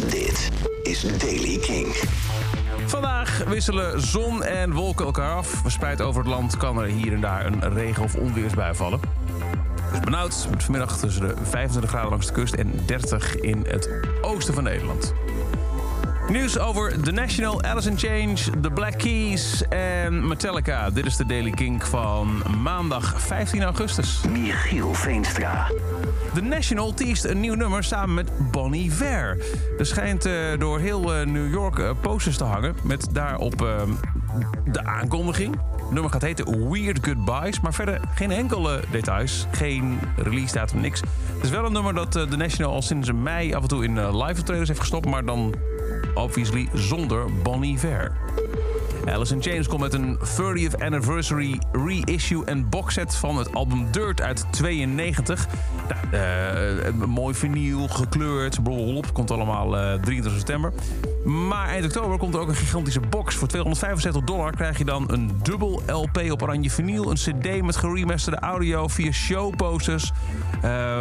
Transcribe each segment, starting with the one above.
Dit is Daily King. Vandaag wisselen zon en wolken elkaar af. Verspreid over het land kan er hier en daar een regen- of onweersbui vallen. Het is benauwd, vanmiddag tussen de 25 graden langs de kust en 30 in het oosten van Nederland. Nieuws over The National, Alice in Change, The Black Keys en Metallica. Dit is de Daily King van maandag 15 augustus. Michiel Veenstra. The National teest een nieuw nummer samen met Bonnie Ver. Er schijnt eh, door heel eh, New York eh, posters te hangen met daarop de aankondiging. Het nummer gaat heten Weird Goodbyes, maar verder geen enkele details. Geen release datum, niks. Het is wel een nummer dat The National al sinds mei af en toe in live optredens heeft gestopt, maar dan obviously zonder Bonnie Ver. Alice Chains komt met een 30th anniversary reissue en boxset van het album Dirt uit 92. Nou, eh, mooi vinyl, gekleurd, blablabla, komt allemaal eh 23 september. Maar eind oktober komt er ook een gigantische box. Voor 275 dollar krijg je dan een dubbel LP op oranje vinyl, een cd met geremasterde audio, vier showposters, eh,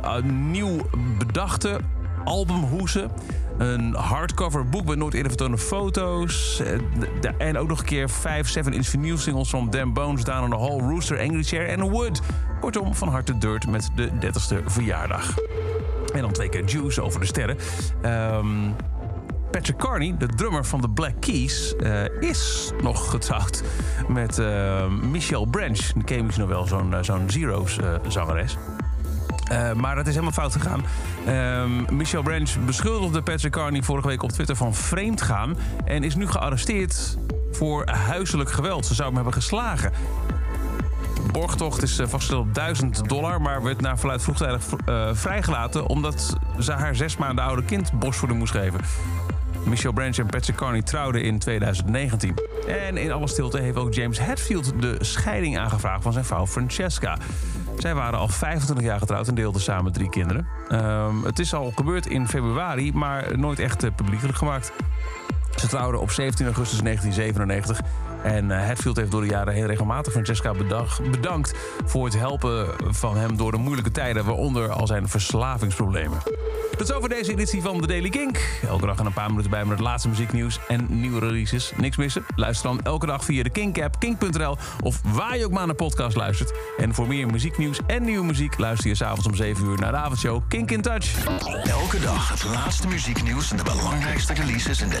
een nieuw bedachte albumhoesen. Een hardcover boek met nooit eerder vertoonde foto's. eh, En ook nog een keer 5 7-inch vinyl singles van Dan Bones, Down on the Hall, Rooster, Angry Chair en Wood. Kortom, van harte Dirt met de 30ste verjaardag. En dan twee keer Juice over de sterren. Ehm, Patrick Carney, de drummer van de Black Keys, eh, is nog getrouwd met eh, Michelle Branch. Je misschien nog wel, zo'n zo'n Zero's-zangeres. Eh, maar dat is helemaal fout gegaan. Ehm Michelle Branch beschuldigde Patrick Carney vorige week op Twitter van vreemd gaan... en is nu gearresteerd voor huiselijk geweld. Ze zou hem hebben geslagen. Borgtocht is eh, vastgesteld op 1000 dollar... maar werd naar verluid vroegtijdig eh, vrijgelaten... omdat ze haar zes maanden oude kind borstvoeding moest geven. Michelle Branch en Patrick Carney trouwden in 2019. En in alle stilte heeft ook James Hetfield de scheiding aangevraagd van zijn vrouw Francesca. Zij waren al 25 jaar getrouwd en deelden samen drie kinderen. Ehm, het is al gebeurd in februari, maar nooit echt eh, publiekelijk gemaakt. Ze trouwden op 17 augustus 1997. En eh, Hatfield heeft door de jaren heel regelmatig Francesca bedankt... voor het helpen van hem door de moeilijke tijden... waaronder al zijn verslavingsproblemen. Tot over deze editie van The Daily Kink. Elke dag een paar minuten bij met het laatste muzieknieuws en nieuwe releases. Niks missen? Luister dan elke dag via de Kink-app, kink.nl... of waar je ook maar naar podcast luistert. En voor meer muzieknieuws en nieuwe muziek... luister je s'avonds om 7 uur naar de avondshow Kink in Touch. Elke dag het laatste muzieknieuws en de belangrijkste releases in de